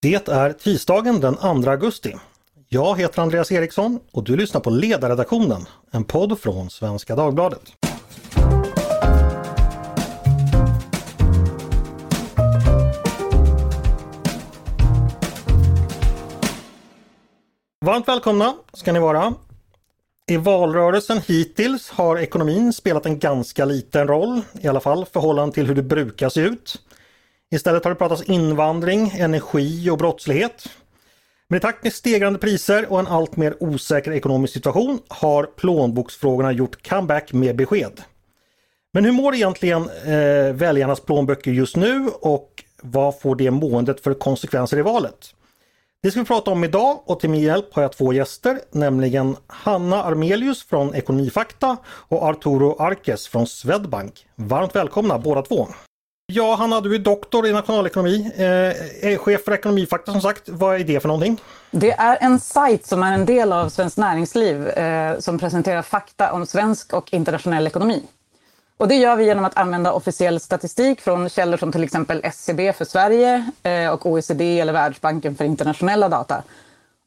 Det är tisdagen den 2 augusti. Jag heter Andreas Eriksson och du lyssnar på Ledarredaktionen, en podd från Svenska Dagbladet. Varmt välkomna ska ni vara. I valrörelsen hittills har ekonomin spelat en ganska liten roll, i alla fall förhållande till hur det brukar se ut. Istället har det pratats invandring, energi och brottslighet. Men i takt med stegrande priser och en allt mer osäker ekonomisk situation har plånboksfrågorna gjort comeback med besked. Men hur mår egentligen eh, väljarnas plånböcker just nu och vad får det måendet för konsekvenser i valet? Det ska vi prata om idag och till min hjälp har jag två gäster, nämligen Hanna Armelius från Ekonomifakta och Arturo Arkes från Swedbank. Varmt välkomna båda två! Ja, Hanna, du är doktor i nationalekonomi, eh, chef för Ekonomifakta som sagt. Vad är det för någonting? Det är en sajt som är en del av Svenskt Näringsliv eh, som presenterar fakta om svensk och internationell ekonomi. Och det gör vi genom att använda officiell statistik från källor som till exempel SCB för Sverige eh, och OECD eller Världsbanken för internationella data.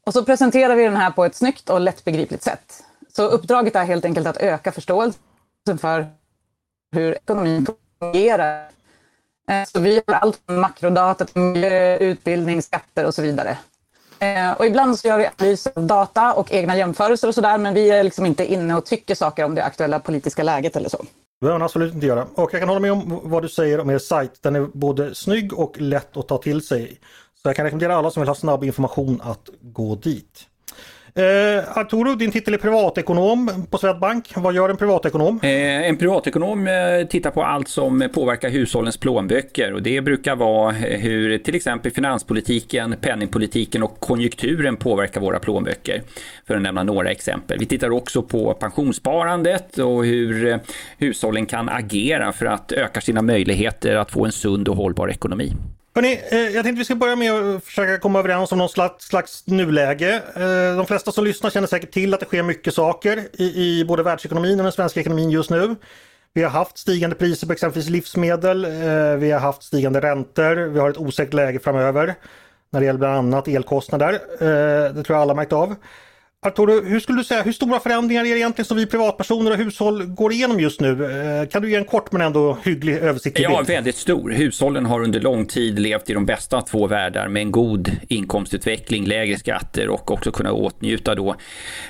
Och så presenterar vi den här på ett snyggt och lättbegripligt sätt. Så uppdraget är helt enkelt att öka förståelsen för hur ekonomin fungerar Eh, så vi har allt från makrodata till miljö, utbildning, skatter och så vidare. Eh, och ibland så gör vi analyser av data och egna jämförelser och sådär, men vi är liksom inte inne och tycker saker om det aktuella politiska läget eller så. Det behöver man absolut inte göra. Och jag kan hålla med om vad du säger om er sajt. Den är både snygg och lätt att ta till sig. Så jag kan rekommendera alla som vill ha snabb information att gå dit. Eh, Arturo, din titel är privatekonom på Swedbank. Vad gör en privatekonom? Eh, en privatekonom eh, tittar på allt som påverkar hushållens plånböcker och det brukar vara eh, hur till exempel finanspolitiken, penningpolitiken och konjunkturen påverkar våra plånböcker. För att nämna några exempel. Vi tittar också på pensionssparandet och hur eh, hushållen kan agera för att öka sina möjligheter att få en sund och hållbar ekonomi. Hörrni, eh, jag tänkte vi ska börja med att försöka komma överens om någon slags, slags nuläge. Eh, de flesta som lyssnar känner säkert till att det sker mycket saker i, i både världsekonomin och den svenska ekonomin just nu. Vi har haft stigande priser på exempelvis livsmedel. Eh, vi har haft stigande räntor. Vi har ett osäkert läge framöver när det gäller bland annat elkostnader. Eh, det tror jag alla märkt av. Arturo, hur skulle du säga, hur stora förändringar är det egentligen som vi privatpersoner och hushåll går igenom just nu? Eh, kan du ge en kort men ändå hygglig översiktlig bild? Ja, väldigt stor. Hushållen har under lång tid levt i de bästa av två världar med en god inkomstutveckling, lägre skatter och också kunna åtnjuta då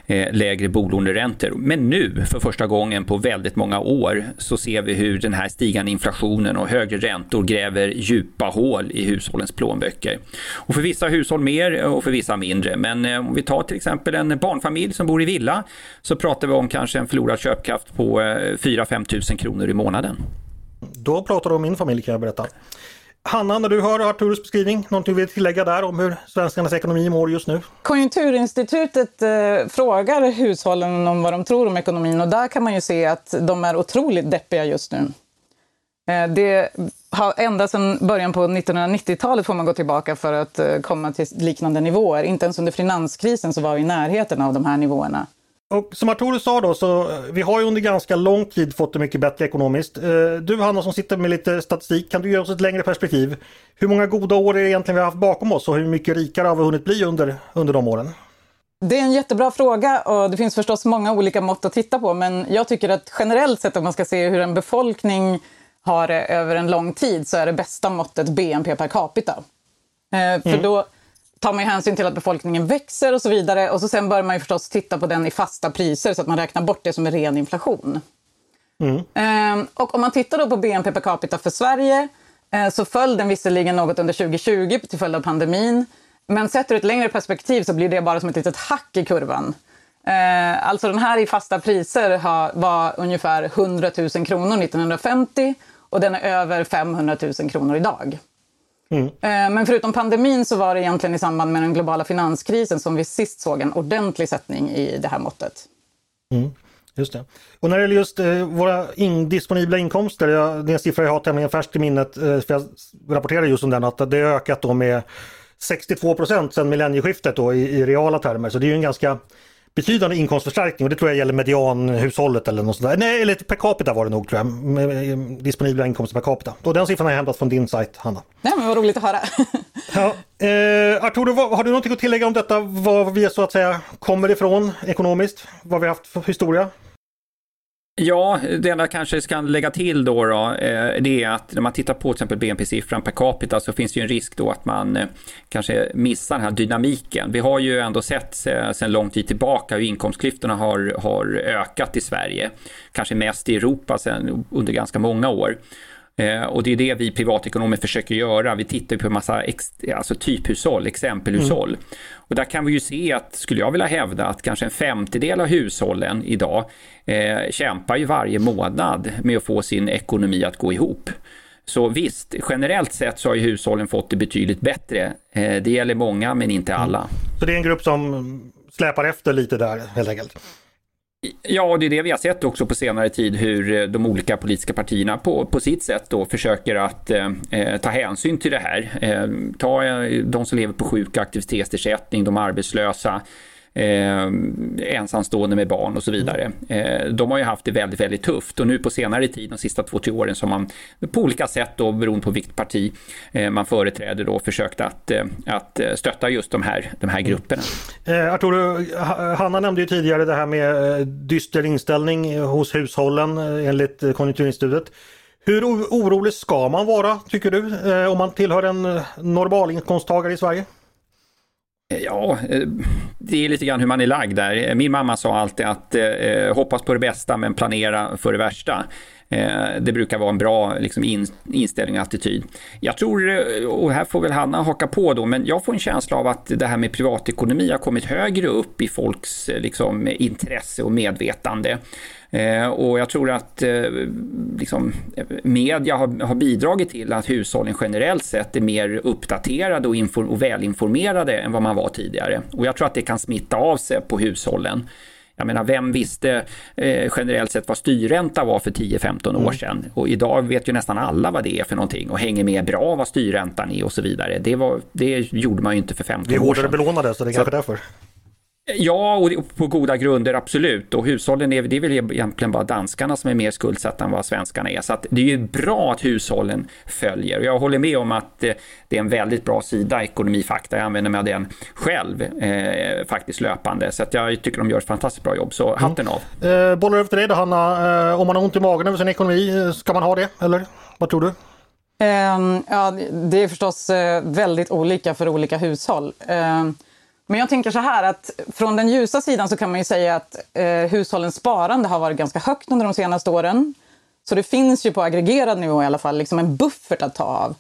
eh, lägre bolåneräntor. Men nu, för första gången på väldigt många år, så ser vi hur den här stigande inflationen och högre räntor gräver djupa hål i hushållens plånböcker. Och för vissa hushåll mer och för vissa mindre. Men eh, om vi tar till exempel en barnfamilj som bor i villa så pratar vi om kanske en förlorad köpkraft på 4-5 eh, tusen kronor i månaden. Då pratar du om min familj kan jag berätta. Hanna, när du hör Arturus beskrivning, någonting du vill tillägga där om hur svenskarnas ekonomi mår just nu? Konjunkturinstitutet eh, frågar hushållen om vad de tror om ekonomin och där kan man ju se att de är otroligt deppiga just nu. Eh, det har ända sedan början på 1990-talet får man gå tillbaka för att eh, komma till liknande nivåer. Inte ens under finanskrisen så var vi i närheten av de här nivåerna. Och som Arturo sa då, så eh, vi har ju under ganska lång tid fått det mycket bättre ekonomiskt. Du Hanna som sitter med lite statistik, kan du ge oss ett längre perspektiv? Hur många goda år är det egentligen vi har haft bakom oss och hur mycket rikare har vi hunnit bli under, under de åren? Det är en jättebra fråga och det finns förstås många olika mått att titta på men jag tycker att generellt sett om man ska se hur en befolkning har det över en lång tid så är det bästa måttet BNP per capita. Eh, för mm. då tar man hänsyn till att befolkningen växer och så vidare. Och så sen bör man ju förstås titta på den i fasta priser så att man räknar bort det som är ren inflation. Mm. Eh, och om man tittar då på BNP per capita för Sverige eh, så föll den visserligen något under 2020 till följd av pandemin. Men sett ur ett längre perspektiv så blir det bara som ett litet hack i kurvan. Eh, alltså den här i fasta priser har, var ungefär 100 000 kronor 1950 och den är över 500 000 kronor idag. Mm. Eh, men förutom pandemin så var det egentligen i samband med den globala finanskrisen som vi sist såg en ordentlig sättning i det här måttet. Mm. Just det. Och när det gäller just eh, våra in, disponibla inkomster, jag, det är en siffra jag har tämligen färskt i minnet, eh, för jag rapporterar just om den, att det ökat då med 62 procent sedan millennieskiftet då i, i reala termer. Så det är ju en ganska betydande inkomstförstärkning och det tror jag gäller medianhushållet eller något sånt där. Nej, eller per capita var det nog tror jag. Med disponibla inkomster per capita. Och den siffran har jag hämtat från din sajt, Hanna. Nej, men vad roligt att höra. ja, eh, Arturo, har du någonting att tillägga om detta? Var vi så att säga kommer ifrån ekonomiskt? Vad vi haft för historia? Ja, det enda kanske ska lägga till då, då eh, det är att när man tittar på till exempel BNP-siffran per capita så finns det ju en risk då att man eh, kanske missar den här dynamiken. Vi har ju ändå sett sedan lång tid tillbaka hur inkomstklyftorna har, har ökat i Sverige, kanske mest i Europa sedan, under ganska många år. Eh, och det är det vi privatekonomer försöker göra. Vi tittar på en massa alltså typhushåll, exempelhushåll. Mm. Och där kan vi ju se att, skulle jag vilja hävda, att kanske en femtedel av hushållen idag eh, kämpar ju varje månad med att få sin ekonomi att gå ihop. Så visst, generellt sett så har ju hushållen fått det betydligt bättre. Eh, det gäller många, men inte alla. Mm. Så det är en grupp som släpar efter lite där helt enkelt? Ja, det är det vi har sett också på senare tid hur eh, de olika politiska partierna på, på sitt sätt då försöker att eh, eh, ta hänsyn till det här. Eh, ta eh, de som lever på sjuk och aktivitetsersättning, de arbetslösa, eh, ensamstående med barn och så vidare. Eh, de har ju haft det väldigt, väldigt tufft och nu på senare tid, de sista två, tre åren, så har man på olika sätt då, beroende på vilket parti eh, man företräder, då försökt att, eh, att stötta just de här, de här grupperna. Eh, Arturo, Hanna nämnde ju tidigare det här med eh, dyster inställning hos hushållen eh, enligt Konjunkturinstitutet. Hur orolig ska man vara, tycker du, om man tillhör en normalinkomsttagare i Sverige? Ja, eh, det är lite grann hur man är lagd där. Min mamma sa alltid att eh, eh hoppas på det bästa men planera för det värsta. Eh, det brukar vara en bra liksom, in, inställning och attityd. Jag tror, eh, och här får väl Hanna haka på då, men jag får en känsla av att det här med privatekonomi har kommit högre upp i folks eh, liksom, intresse och medvetande. Eh, och jag tror att liksom, media har, har, bidragit till att hushållen generellt sett är mer uppdaterade och, inform- och välinformerade än vad man var tidigare. Och jag tror att det kan smitta av sig på hushållen. Jag menar, vem visste eh, generellt sett vad styrränta var för 10-15 år mm. sedan? Och idag vet ju nästan alla vad det är för någonting och hänger med bra vad styrräntan är och så vidare. Det, var, det gjorde man ju inte för 15 år sedan. Vi är hårdare belånade så det är kanske därför. Ja, och på goda grunder absolut. Och hushållen är, det är väl egentligen bara danskarna som är mer skuldsatta än vad svenskarna är. Så det är ju bra att hushållen följer. Och jag håller med om att eh, det är en väldigt bra sida, Ekonomifakta. Jag använder mig av den själv eh, faktiskt löpande. Så att jag tycker de gör ett fantastiskt bra jobb. Så mm. hatten mm. av. Eh, bollar över till dig då Hanna. Eh, om man har ont i magen över sin ekonomi, eh, ska man ha det? Eller vad tror du? Um, ja, det är förstås uh, väldigt olika för olika hushåll. Men jag tänker så här att från den ljusa sidan så kan man ju säga att eh, hushållens sparande har varit ganska högt under de senaste åren. Så det finns ju på aggregerad nivå i alla fall liksom en buffert att ta av.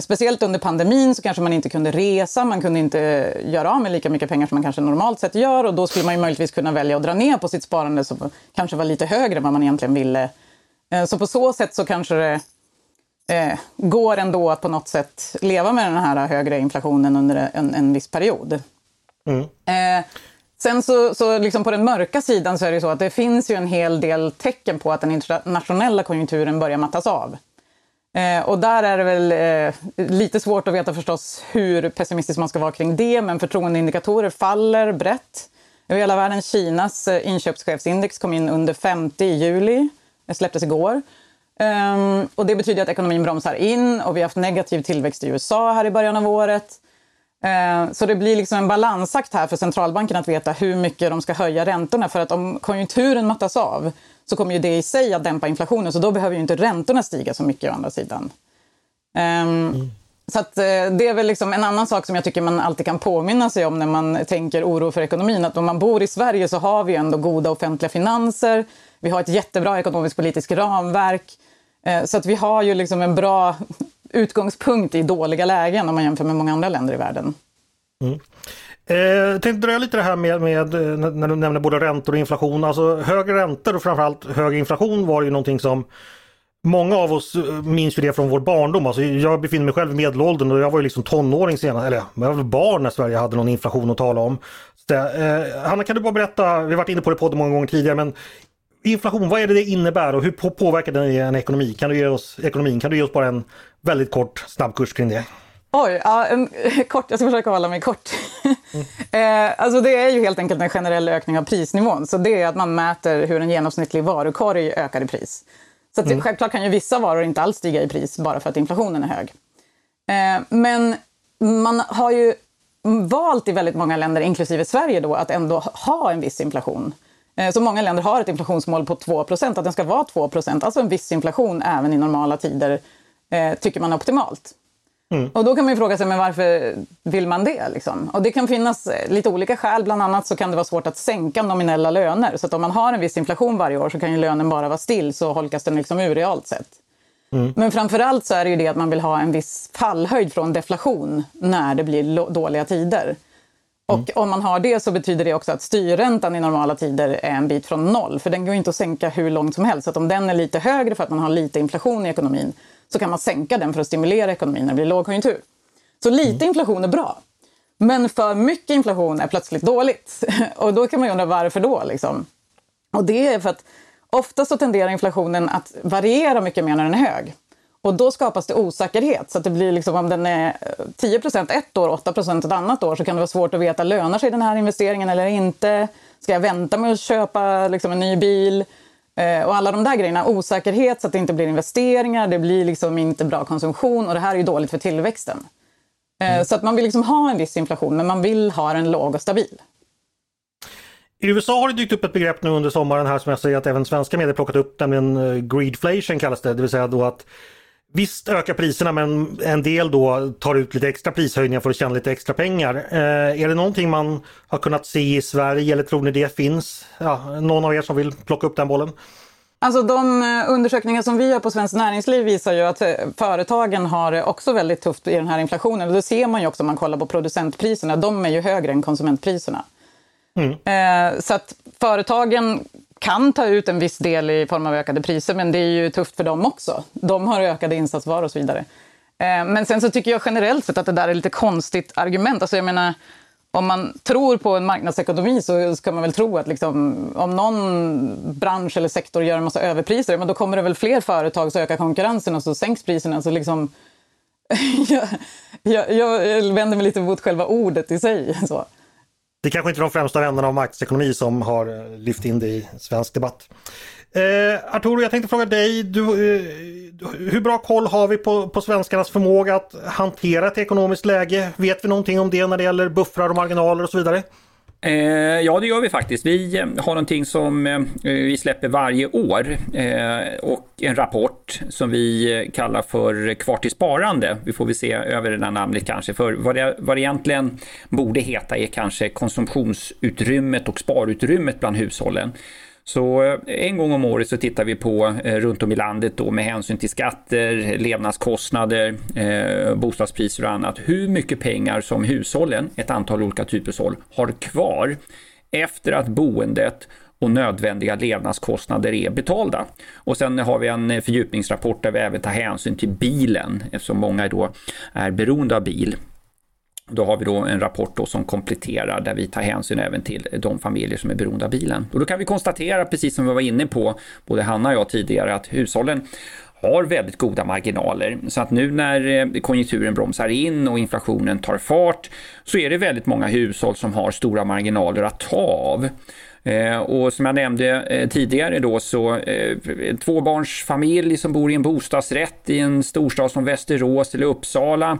Speciellt under pandemin så kanske man inte kunde resa, man kunde inte göra av med lika mycket pengar som man kanske normalt sett gör och då skulle man ju möjligtvis kunna välja att dra ner på sitt sparande som kanske var lite högre än vad man egentligen ville. Eh, så på så sätt så kanske det eh, går ändå att på något sätt leva med den här högre inflationen under en, en viss period. Mm. Eh, sen så, så liksom på den mörka sidan så är det så att det finns ju en hel del tecken på att den internationella konjunkturen börjar mattas av. Eh, och där är det väl eh, lite svårt att veta förstås hur pessimistisk man ska vara kring det, men förtroendeindikatorer faller brett. Över hela världen, Kinas eh, inköpschefsindex kom in under 50 i juli, det släpptes igår. Um, och det betyder att ekonomin bromsar in och vi har haft negativ tillväxt i USA här i början av året. Eh, så det blir liksom en balansakt här för centralbanken att veta hur mycket de ska höja räntorna. För att om konjunkturen mattas av så kommer ju det i sig att dämpa inflationen. Så då behöver ju inte räntorna stiga så mycket å andra sidan. Um, mm. Så att, eh, det är väl liksom en annan sak som jag tycker man alltid kan påminna sig om när man tänker oro för ekonomin. Att om man bor i Sverige så har vi ändå goda offentliga finanser. Vi har ett jättebra ekonomiskt politiskt ramverk. Eh, så att vi har ju liksom en bra utgångspunkt i dåliga lägen om man jämför med många andra länder i världen. Mm. Eh, tänkte dröja lite det här med, med, eh, när du nämner både räntor och inflation. Alltså högre räntor och framförallt hög inflation var ju någonting som Många av oss eh, minns ju det från vår barndom. Alltså jag befinner mig själv i medelåldern och jag var ju liksom tonåring senare, eller jag var barn när Sverige hade någon inflation att tala om. Så, eh, Hanna kan du bara berätta, vi har varit inne på det podden många gånger tidigare, men inflation, vad är det det innebär och hur påverkar den en ekonomi? Kan du ge oss ekonomin? Kan du ge oss bara en väldigt kort snabbkurs kring det? Oj, ja, en, kort, jag ska försöka hålla mig kort. Mm. alltså det är ju helt enkelt en generell ökning av prisnivån. Så det är att man mäter hur en genomsnittlig varukorg ökar i pris. Så mm. självklart kan ju vissa varor inte alls stiga i pris bara för att inflationen är hög. Eh, men man har ju valt i väldigt många länder, inklusive Sverige, då, att ändå ha en viss inflation. Eh, så många länder har ett inflationsmål på 2% att den ska vara 2% alltså en viss inflation även i normala tider, eh, tycker man är optimalt. Mm. Och då kan man ju fråga sig, men varför vill man det? Liksom? Och det kan finnas eh, lite olika skäl. Bland annat så kan det vara svårt att sänka nominella löner. Så att om man har en viss inflation varje år så kan ju lönen bara vara still, så holkas den liksom ur realt sett. Mm. Men framförallt så är det ju det att man vill ha en viss fallhöjd från deflation när det blir dåliga tider. Och mm. om man har det så betyder det också att styrräntan i normala tider är en bit från noll. För den går inte att sänka hur långt som helst. Så att om den är lite högre för att man har lite inflation i ekonomin så kan man sänka den för att stimulera ekonomin när det blir lågkonjunktur. Så lite mm. inflation är bra. Men för mycket inflation är plötsligt dåligt. Och då kan man ju undra varför då? Liksom. Och det är för att ofta så tenderar inflationen att variera mycket mer när den är hög. Och då skapas det osäkerhet. Så att det blir liksom, om den är 10% ett år, 8% ett annat år så kan det vara svårt att veta, lönar sig den här investeringen eller inte? Ska jag vänta med att köpa liksom, en ny bil? Eh, och alla de där grejerna, osäkerhet så att det inte blir investeringar, det blir liksom inte bra konsumtion och det här är ju dåligt för tillväxten. Eh, mm. Så att man vill liksom ha en viss inflation men man vill ha den låg och stabil. I USA har det dykt upp ett begrepp nu under sommaren här som jag säger att även svenska medier plockat upp, nämligen eh, greedflation kallas det, det vill säga då att Visst ökar priserna men en del då tar ut lite extra prishöjningar för att tjäna lite extra pengar. Eh, är det någonting man har kunnat se i Sverige eller tror ni det finns? Ja, någon av er som vill plocka upp den bollen? Alltså de eh, undersökningar som vi gör på Svenskt Näringsliv visar ju att eh, företagen har det också väldigt tufft i den här inflationen. Och det ser man ju också om man kollar på producentpriserna. De är ju högre än konsumentpriserna. Mm. Eh, så att företagen kan ta ut en viss del i form av ökade priser, men det är ju tufft för dem också. De har ökade insatsvaror och så vidare. Eh, men sen så tycker jag generellt sett att det där är lite konstigt argument. Alltså jag menar, om man tror på en marknadsekonomi så ska man väl tro att liksom, om någon bransch eller sektor gör en massa överpriser, men då kommer det väl fler företag så ökar konkurrensen och så sänks priserna. Så liksom, jag, jag, jag vänder mig lite mot själva ordet i sig. Så det kanske inte är de främsta vännerna av marknadsekonomi som har eh, lyft in det i svensk debatt. Eh, Arturo, jag tänkte fråga dig, du, eh, hur bra koll har vi på, på svenskarnas förmåga att hantera ett ekonomiskt läge? Vet vi någonting om det när det gäller buffrar och marginaler och så vidare? Eh, ja, det gör vi faktiskt. Vi eh, har någonting som eh, vi släpper varje år eh, och en rapport som vi eh, kallar för Kvar till sparande. Vi får väl se över det där namnet kanske, för vad det, vad det egentligen borde heta är kanske konsumtionsutrymmet och sparutrymmet bland hushållen. Så eh, en gång om året så tittar vi på eh, runt om i landet då med hänsyn till skatter, levnadskostnader, eh, bostadspriser och annat. Hur mycket pengar som hushållen, ett antal olika typer hushåll, har kvar efter att boendet och nödvändiga levnadskostnader är betalda. Och sen har vi en fördjupningsrapport där vi även tar hänsyn till bilen eftersom många då är beroende av bil. Då har vi då en rapport då som kompletterar där vi tar hänsyn även till de familjer som är beroende av bilen. Och då kan vi konstatera, precis som vi var inne på, både Hanna och jag tidigare, att hushållen har väldigt goda marginaler. Så att nu när eh, konjunkturen bromsar in och inflationen tar fart så är det väldigt många hushåll som har stora marginaler att ta av. Eh, och som jag nämnde eh, tidigare då så tvåbarnsfamilj som bor i en bostadsrätt i en storstad som Västerås eller Uppsala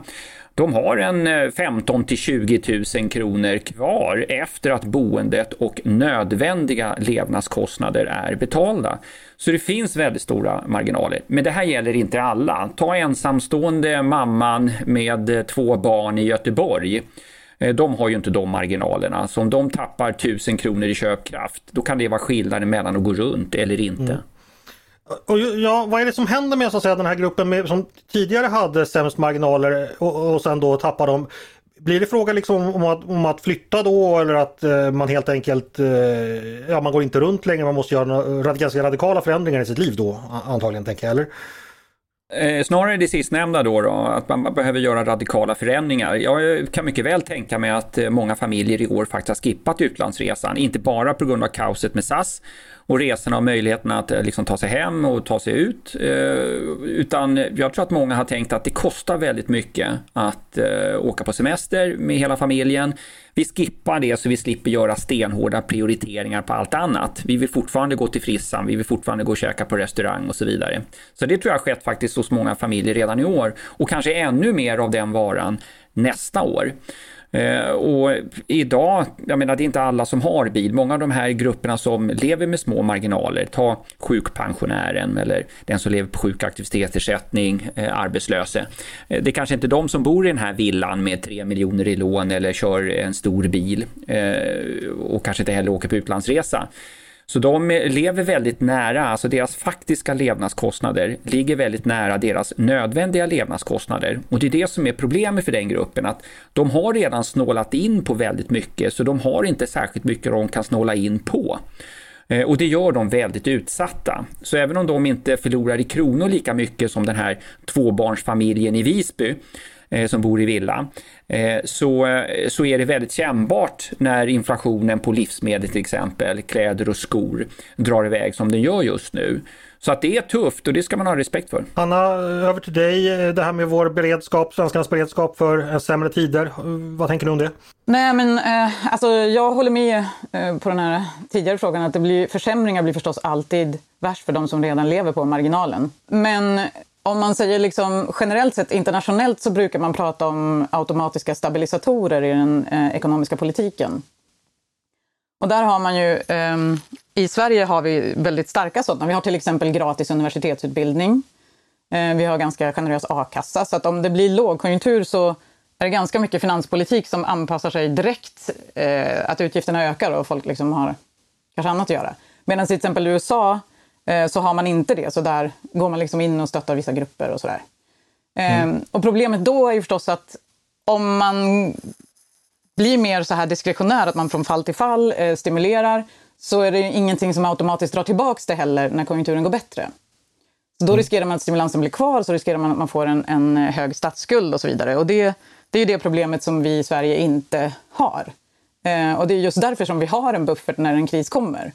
de har en eh, 15 till 20 000 kronor kvar efter att boendet och nödvändiga levnadskostnader är betalda. Så det finns väldigt stora marginaler. Men det här gäller inte alla. Ta ensamstående mamman med eh, två barn i Göteborg. Eh, de har ju inte de marginalerna. Så om de tappar 1000 kronor i köpkraft, då kan det vara skillnaden mellan att gå runt eller inte. Mm. Och ja, vad är det som händer med så att säga, den här gruppen med, som tidigare hade sämst marginaler och, och sen då tappar de? Blir det fråga liksom om att, om att flytta då eller att eh, man helt enkelt, eh, ja man går inte runt längre, man måste göra några, ganska radikala förändringar i sitt liv då antagligen tänker jag, eller? Eh, snarare det sistnämnda då, då, att man behöver göra radikala förändringar. Jag eh, kan mycket väl tänka mig att eh, många familjer i år faktiskt har skippat utlandsresan, inte bara på grund av kaoset med SAS och resorna och möjligheten att eh, liksom, ta sig hem och ta sig ut. Eh, utan jag tror att många har tänkt att det kostar väldigt mycket att eh, åka på semester med hela familjen. Vi skippar det så vi slipper göra stenhårda prioriteringar på allt annat. Vi vill fortfarande gå till frissan, vi vill fortfarande gå och käka på restaurang och så vidare. Så det tror jag har skett faktiskt hos många familjer redan i år och kanske ännu mer av den varan nästa år. Eh, och idag, jag menar det är inte alla som har bil. Många av de här grupperna som lever med små marginaler, ta sjukpensionären eller den som lever på sjuk aktivitetsersättning, eh, arbetslöse. Eh, det är kanske inte de som bor i den här villan med tre miljoner i lån eller kör en stor bil eh, och kanske inte heller åker på utlandsresa. Så de lever väldigt nära, alltså deras faktiska levnadskostnader ligger väldigt nära deras nödvändiga levnadskostnader. Och det är det som är problemet för den gruppen, att de har redan snålat in på väldigt mycket, så de har inte särskilt mycket de kan snåla in på. Eh, och det gör dem väldigt utsatta. Så även om de inte förlorar i kronor lika mycket som den här tvåbarnsfamiljen i Visby, som bor i villa, Eh, så, eh, så är det väldigt kännbart när inflationen på livsmedel till exempel, kläder och skor drar iväg som den gör just nu. Så att det är tufft och det ska man ha respekt för. Anna, över till dig. Det här med vår beredskap, svenskarnas beredskap för sämre tider. Vad tänker du om det? Nej, men eh, alltså, jag håller med eh, på den här tidigare frågan att det blir, försämringar blir förstås alltid värst för de som redan lever på marginalen. Men om man säger liksom generellt sett internationellt så brukar man prata om automatiska stabilisatorer i den eh, ekonomiska politiken. Och där har man ju, eh, i Sverige har vi väldigt starka sådana. Vi har till exempel gratis universitetsutbildning. Eh, vi har ganska generös a-kassa. Så att om det blir lågkonjunktur så är det ganska mycket finanspolitik som anpassar sig direkt. Eh, att utgifterna ökar och folk liksom har kanske annat att göra. Medan till exempel i USA så har man inte det. Så där går man liksom in och stöttar vissa grupper och sådär. Mm. Ehm, och problemet då är ju förstås att om man blir mer så här diskretionär, att man från fall till fall eh, stimulerar, så är det ingenting som automatiskt drar tillbaka det heller när konjunkturen går bättre. Så då mm. riskerar man att stimulansen blir kvar, så riskerar man att man får en, en hög statsskuld och så vidare. Och det, det är det problemet som vi i Sverige inte har. Eh, och det är just därför som vi har en buffert när en kris kommer.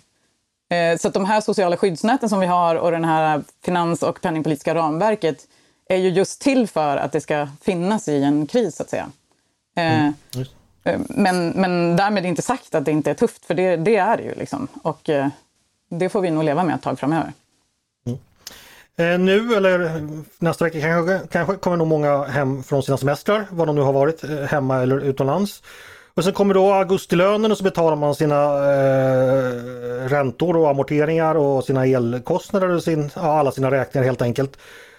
Eh, så de här sociala skyddsnäten som vi har och det här finans och penningpolitiska ramverket är ju just till för att det ska finnas i en kris, så att säga. Eh, mm. Eh, men, men därmed inte sagt att det inte är tufft, för det, det är det ju. Liksom. Och det får vi nog leva med ett tag framöver. Mm. nu eller nästa vecka kanske, kanske kommer nog många hem från sina semestrar, var de nu har varit, hemma eller utomlands. Och sen kommer då augustilönen och så betalar man sina eh, räntor och amorteringar och sina elkostnader och sin, ja, alla sina räkningar helt enkelt.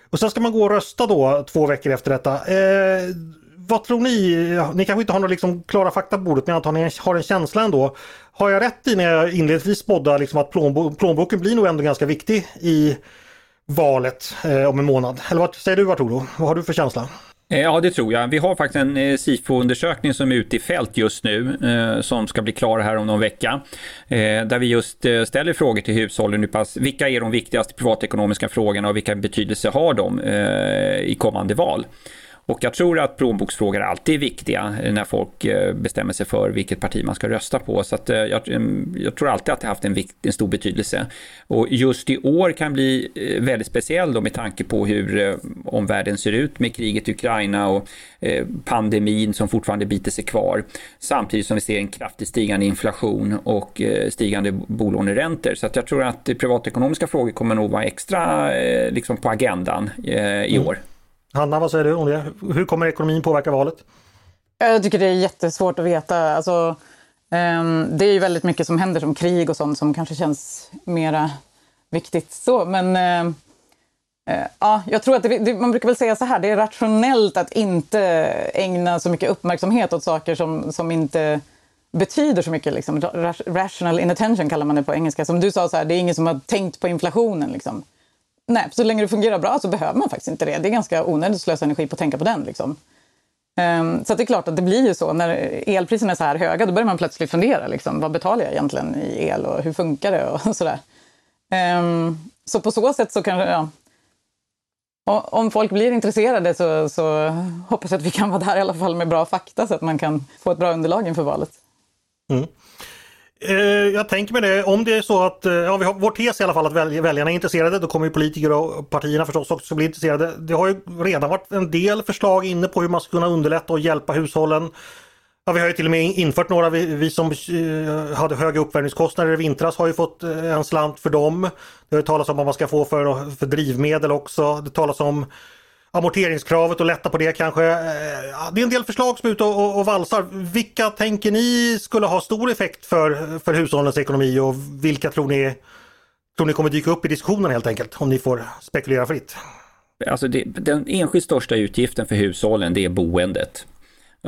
Och sen ska man gå och rösta då två veckor efter detta. Eh, vad tror ni? Ni kanske inte har några liksom klara fakta på bordet men jag antar att ni har en känsla ändå. Har jag rätt i när jag inledningsvis spådde liksom att plånbo plånboken blir nog ändå ganska viktig i valet eh, om en månad? Eller vad säger du Arturo? Vad har du för känsla? Eh, ja, det tror jag. Vi har faktiskt en eh, SIFO-undersökning som är ute i fält just nu, eh, som ska bli klar här om någon vecka, eh, där vi just ställer frågor till hushållen. Vilka är de viktigaste privatekonomiska frågorna och vilken betydelse har de i kommande val? Och jag tror att plånboksfrågor alltid är viktiga när folk eh, bestämmer sig för vilket parti man ska rösta på. Så att eh, jag, mm, jag tror alltid att det har haft en, vikt, en, stor betydelse. Och just i år kan bli eh, väldigt speciell då med tanke på hur omvärlden ser ut med kriget i Ukraina och pandemin som fortfarande biter sig kvar. Samtidigt som vi ser en kraftigt stigande inflation och stigande bolåneräntor. Så att jag tror att privatekonomiska frågor kommer nog vara extra liksom på agendan i år. Mm. Hanna, vad säger du om det? Hur kommer ekonomin påverka valet? Jag tycker det är jättesvårt att veta. Alltså, um, det är ju väldigt mycket som händer som krig och sånt som kanske känns mera viktigt. Så, men uh, uh, ja, jag tror att det, det, man brukar väl säga så här, det är rationellt att inte ägna så mycket uppmärksamhet åt saker som, som inte betyder så mycket. Liksom. Rational inattention kallar man det på engelska. Som du sa, så här, det är ingen som har tänkt på inflationen. Liksom. Nej, så länge det fungerar bra så behöver man faktiskt inte det. Det är ganska onödigt att slösa energi på att tänka på den. Liksom. Um, så det är klart att det blir ju så. När elpriserna är så här höga, då börjar man plötsligt fundera. Liksom, vad betalar jag egentligen i el och hur funkar det? och sådär. Um, så på så sätt så kanske... ja, om folk blir intresserade så, så hoppas jag att vi kan vara där i alla fall med bra fakta så att man kan få ett bra underlag inför valet. Mm. Eh, jag tänker mig det, om det är så att, eh, ja vi har vår tes i alla fall att väljarna är intresserade, då kommer ju politiker och partierna förstås också bli intresserade. Det har ju redan varit en del förslag inne på hur man ska kunna underlätta och hjälpa hushållen. Ja, vi har ju till och med infört några, vi, vi som eh, hade höga uppvärmningskostnader i vintras har ju fått en slant för dem. Det har talats om vad man ska få för, för drivmedel också. Det talas om amorteringskravet och lätta på det kanske. Eh, det är en del förslag som är ute och, och valsar. Vilka tänker ni skulle ha stor effekt för, för hushållens ekonomi och vilka tror ni, tror ni kommer dyka upp i diskussionen helt enkelt? Om ni får spekulera fritt. Alltså det, den enskilt största utgiften för hushållen det är boendet.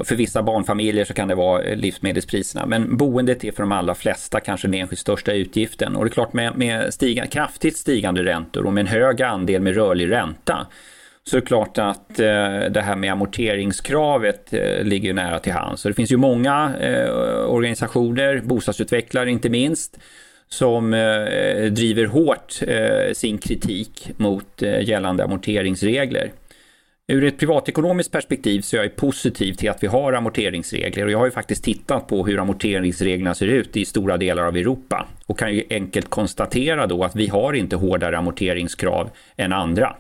För vissa barnfamiljer så kan det vara livsmedelspriserna, men boendet är för de allra flesta kanske den enskilt största utgiften. Och det är klart med, med stiga, kraftigt stigande räntor och med en hög andel med rörlig ränta så är det klart att eh, det här med amorteringskravet eh, ligger nära till hands. Så det finns ju många eh, organisationer, bostadsutvecklare inte minst, som eh, driver hårt eh, sin kritik mot eh, gällande amorteringsregler. Ur ett privatekonomiskt perspektiv så är jag positiv till att vi har amorteringsregler och jag har ju faktiskt tittat på hur amorteringsreglerna ser ut i stora delar av Europa och kan ju enkelt konstatera då att vi har inte hårdare amorteringskrav än andra.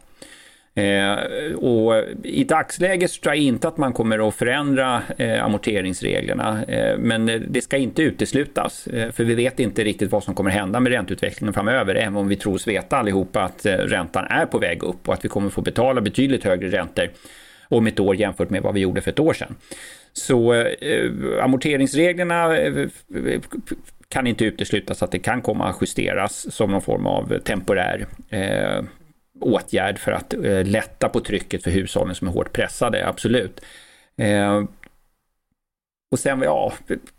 Eh, och I dagsläget tror jag inte att man kommer att förändra eh, amorteringsreglerna, eh, men eh, det ska inte uteslutas, eh, för vi vet inte riktigt vad som kommer hända med ränteutvecklingen framöver, även om vi tror oss veta allihopa att eh, räntan är på väg upp och att vi kommer få betala betydligt högre räntor om ett år jämfört med vad vi gjorde för ett år sedan. Så eh, amorteringsreglerna eh, kan inte uteslutas att det kan komma att justeras som någon form av temporär eh, åtgärd för att eh, lätta på trycket för hushållen som är hårt pressade, absolut. Eh, och sen, ja,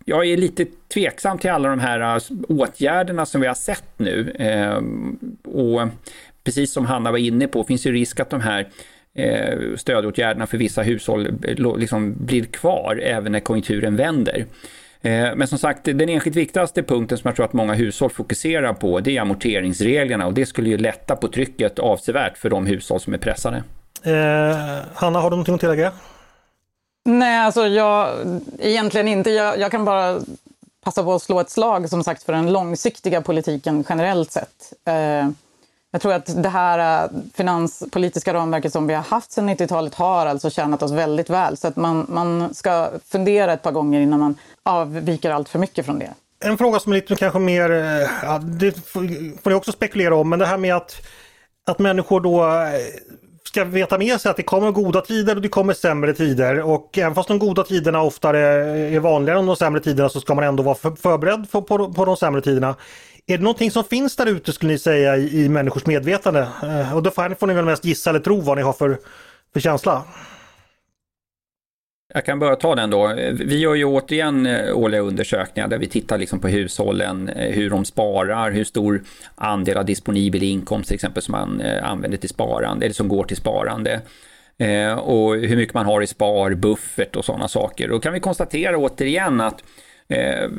jag är lite tveksam till alla de här eh, åtgärderna som vi har sett nu. Eh, och precis som Hanna var inne på, finns ju risk att de här eh, stödåtgärderna för vissa hushåll eh, liksom blir kvar även när konjunkturen vänder. Eh, men som sagt, den enskilt viktigaste punkten som jag tror att många hushåll fokuserar på, det är amorteringsreglerna och det skulle ju lätta på trycket avsevärt för de hushåll som är pressade. Eh, Hanna, har du någonting att tillägga? Nej, alltså jag egentligen inte. Jag, jag, kan bara passa på att slå ett slag som sagt för den långsiktiga politiken generellt sett. Eh, jag tror att det här äh, finanspolitiska ramverket som vi har haft sedan 90-talet har alltså tjänat oss väldigt väl. Så att man, man ska fundera ett par gånger innan man avviker allt för mycket från det. En fråga som är lite kanske mer, äh, ja, det får ni också spekulera om, men det här med att, att människor då äh, ska veta med sig att det kommer goda tider och det kommer sämre tider. Och även fast de goda tiderna oftare är vanligare än de sämre tiderna så ska man ändå vara förberedd på, på, på de sämre tiderna. Är det någonting som finns där ute skulle ni säga i, i människors medvetande? Eh, och då får ni väl mest gissa eller tro vad ni har för, för känsla. Jag kan bara ta den då. Vi gör ju återigen eh, årliga undersökningar där vi tittar liksom på hushållen, eh, hur de sparar, hur stor andel av disponibel inkomst till exempel som man eh, använder till sparande, eller som går till sparande. Och hur mycket man har i sparbuffert och sådana saker. Då kan vi konstatera återigen att Eh,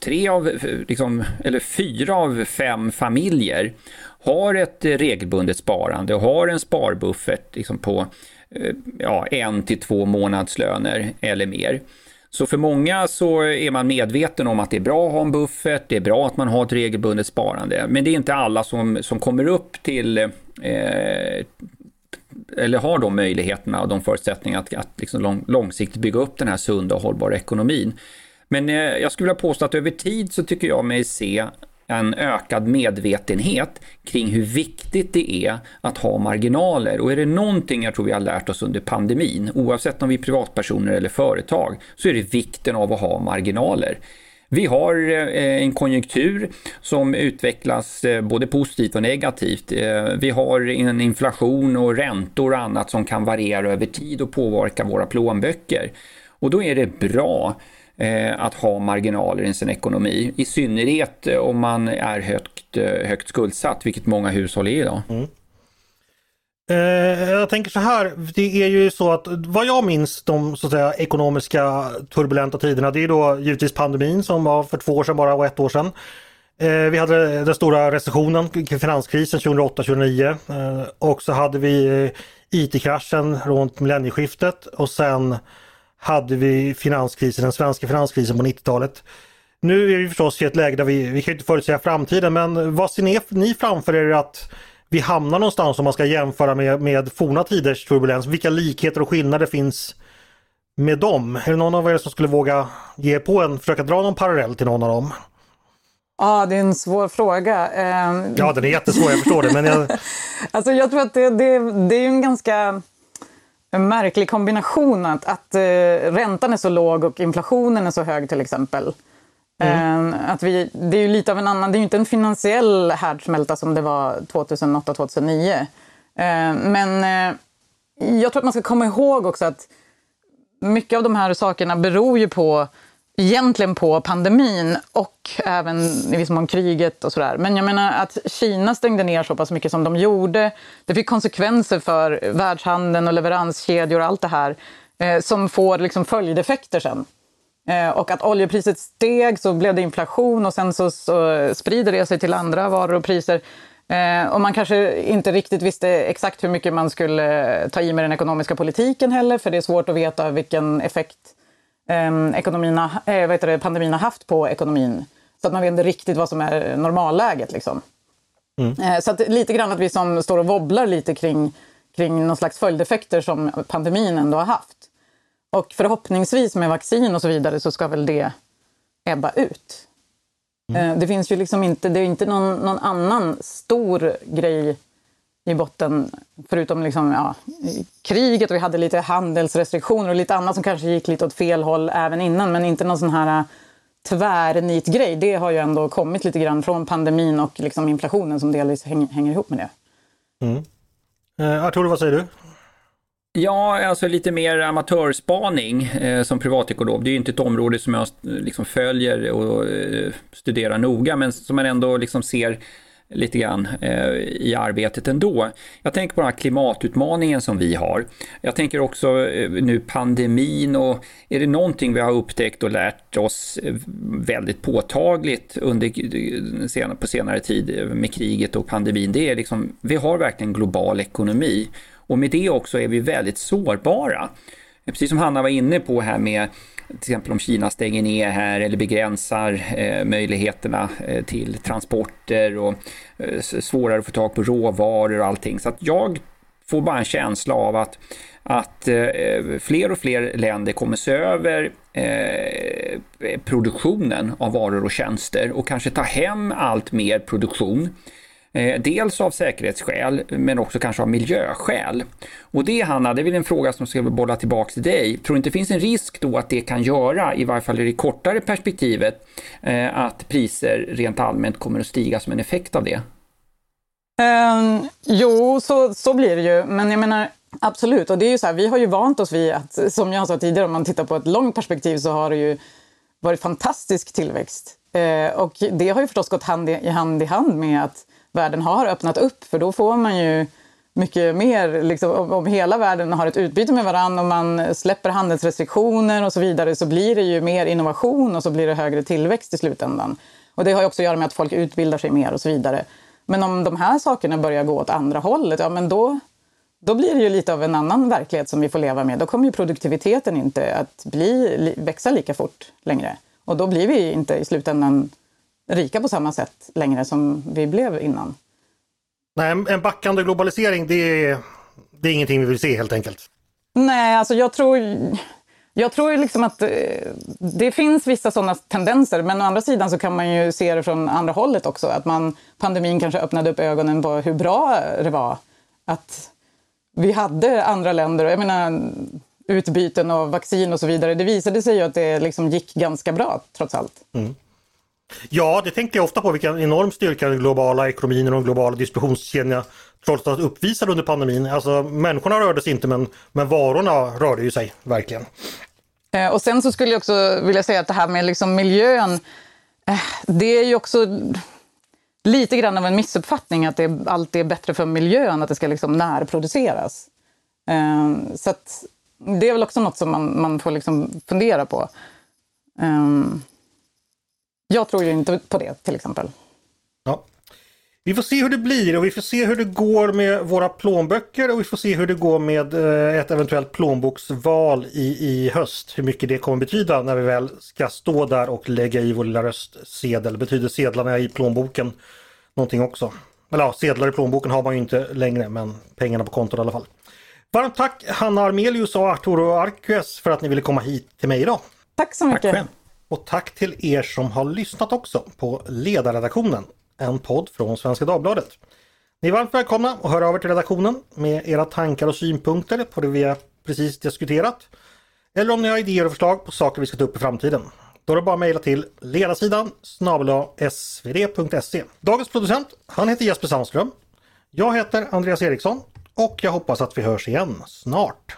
tre av, liksom, eller fyra av fem familjer har ett regelbundet sparande och har en sparbuffert liksom på eh, ja, en till två månadslöner eller mer. Så för många så är man medveten om att det är bra att ha en buffert, det är bra att man har ett regelbundet sparande, men det är inte alla som, som kommer upp till eh, eller har de möjligheterna och de förutsättningarna att, att liksom lång, långsiktigt bygga upp den här sunda och hållbara ekonomin. Men eh, jag skulle vilja påstå att över tid så tycker jag mig se en ökad medvetenhet kring hur viktigt det är att ha marginaler. Och är det någonting jag tror vi har lärt oss under pandemin, oavsett om vi är privatpersoner eller företag, så är det vikten av att ha marginaler. Vi har eh, en konjunktur som utvecklas eh, både positivt och negativt. Eh, vi har en inflation och räntor och annat som kan variera över tid och påverka våra plånböcker. Och då är det bra Eh, att ha marginaler i sin ekonomi. I synnerhet eh, om man är högt, eh, högt skuldsatt, vilket många hushåll är idag. Mm. jag tänker så här, det är ju så att vad jag minns de så att säga, ekonomiska turbulenta tiderna, det är då givetvis pandemin som var för två år sedan bara och ett år sedan. Vi hade den stora recessionen, finanskrisen 2008-2009 och så hade vi IT-kraschen runt millennieskiftet och sen hade vi finanskrisen, den svenska finanskrisen på 90-talet. Nu är vi förstås i ett läge där vi, vi kan inte förutsäga framtiden men vad ser ni, framför er att vi hamnar någonstans om man ska jämföra med, med forna tiders turbulens? Vilka likheter och skillnader finns med dem? Är det någon av er som skulle våga ge på en, försöka dra någon parallell till någon av dem? Ja, det är en svår fråga. Ehm, ja, den är jättesvår, jag förstår det. Men jag... alltså, jag tror att det, det, det är en ganska en märklig kombination att, att uh, räntan är så låg och inflationen är så hög till exempel. Mm. Uh, att vi, det är ju lite av en annan, det är ju inte en finansiell härdsmälta som det var 2008-2009. Uh, men uh, jag tror att man ska komma ihåg också att mycket av de här sakerna beror ju på egentligen på pandemin och även i viss mån kriget och sådär. Men jag menar att Kina stängde ner så pass mycket som de gjorde. Det fick konsekvenser för världshandeln och leveranskedjor och allt det här eh, som får liksom följdeffekter sen. Eh, och att oljepriset steg så blev det inflation och sen så, så sprider det sig till andra varor och priser. Eh, och man kanske inte riktigt visste exakt hur mycket man skulle ta i med den ekonomiska politiken heller, för det är svårt att veta vilken effekt eh, ekonomin, eh, vad det, pandemin har haft på ekonomin. Så att man vet inte riktigt vad som är normalläget. Liksom. Mm. Eh, så att lite grann att vi som står och wobblar lite kring, kring någon slags följdeffekter som pandemin ändå har haft. Och förhoppningsvis med vaccin och så vidare så ska väl det ebba ut. Mm. Eh, det finns ju liksom inte, det är inte någon, någon annan stor grej i botten, förutom liksom, ja, kriget och vi hade lite handelsrestriktioner och lite annat som kanske gick lite åt fel håll även innan, men inte någon sån här äh, tvärnitgrej. Det har ju ändå kommit lite grann från pandemin och liksom inflationen som delvis häng, hänger ihop med det. Mm. Eh, Artur, vad säger du? Ja, alltså lite mer amatörspaning eh, som privatekonom. Det är ju inte ett område som jag liksom följer och eh, studerar noga, men som man ändå liksom ser lite grann eh, i arbetet ändå. Jag tänker på den här klimatutmaningen som vi har. Jag tänker också eh, nu pandemin och är det någonting vi har upptäckt och lärt oss eh, väldigt påtagligt under, eh, på senare tid eh, med kriget och pandemin, det är liksom, vi har verkligen global ekonomi och med det också är vi väldigt sårbara. Precis som Hanna var inne på här med till exempel om Kina stänger ner här eller begränsar eh, möjligheterna eh, till transporter och eh, svårare att få tag på råvaror och allting. Så att jag får bara en känsla av att, att eh, fler och fler länder kommer se över eh, produktionen av varor och tjänster och kanske ta hem allt mer produktion Eh, dels av säkerhetsskäl, men också kanske av miljöskäl. Och det Hanna, det är väl en fråga som ska bolla tillbaka till dig. Tror du inte det finns en risk då att det kan göra, i varje fall i det kortare perspektivet, eh, att priser rent allmänt kommer att stiga som en effekt av det? Um, jo, så, så blir det ju. Men jag menar, absolut. Och det är ju så här, vi har ju vant oss vid att, som jag sa tidigare, om man tittar på ett långt perspektiv så har det ju varit fantastisk tillväxt. Eh, och det har ju förstås gått hand i, hand i hand med att världen har öppnat upp, för då får man ju mycket mer, liksom, om hela världen har ett utbyte med varandra och man släpper handelsrestriktioner och så vidare så blir det ju mer innovation och så blir det högre tillväxt i slutändan. Och det har ju också att göra med att folk utbildar sig mer och så vidare. Men om de här sakerna börjar gå åt andra hållet, ja men då, då blir det ju lite av en annan verklighet som vi får leva med. Då kommer ju produktiviteten inte att bli, växa lika fort längre. Och då blir vi inte i slutändan rika på samma sätt längre som vi blev innan. Nej, en backande globalisering det är, det är ingenting vi vill se helt enkelt. Nej, alltså jag tror, jag tror liksom att eh, det finns vissa sådana tendenser, men å andra sidan så kan man ju se det från andra hållet också. Att man, pandemin kanske öppnade upp ögonen på hur bra det var. Att vi hade andra länder, jag menar utbyten av vaccin och så vidare. Det visade sig ju att det liksom gick ganska bra trots allt. Mm. Ja, det tänkte jag ofta på vilken enorm styrka den globala ekonomin och de globala distributionskedjorna trots allt uppvisade under pandemin. Alltså människorna rörde sig inte men, men varorna rörde ju sig verkligen. Eh, och sen så skulle jag också vilja säga att det här med liksom miljön, eh, det är ju också lite grann av en missuppfattning att det alltid är bättre för miljön att det ska liksom närproduceras. Eh, så att det är väl också något som man, man får liksom fundera på. Jag tror ju inte på det till exempel. Ja. Vi får se hur det blir och vi får se hur det går med våra plånböcker och vi får se hur det går med eh, ett eventuellt plånboksval i, i höst. Hur mycket det kommer betyda när vi väl ska stå där och lägga i vår lilla röstsedel. Betyder sedlarna i plånboken någonting också? Eller ja, sedlar i plånboken har man ju inte längre men pengarna på kontot i alla fall. Varmt tack Hanna Armelius och Arturo Arques för att ni ville komma hit till mig idag. Tack så mycket. Tack och tack till er som har lyssnat också på Ledarredaktionen, en podd från Svenska Dagbladet. Ni är varmt välkomna att höra av er till redaktionen med era tankar och synpunkter på det vi har precis diskuterat. Eller om ni har idéer och förslag på saker vi ska ta upp i framtiden. Då är det bara att mejla till ledarsidan snabel svd.se. Dagens producent, han heter Jesper Sandström. Jag heter Andreas Eriksson och jag hoppas att vi hörs igen snart.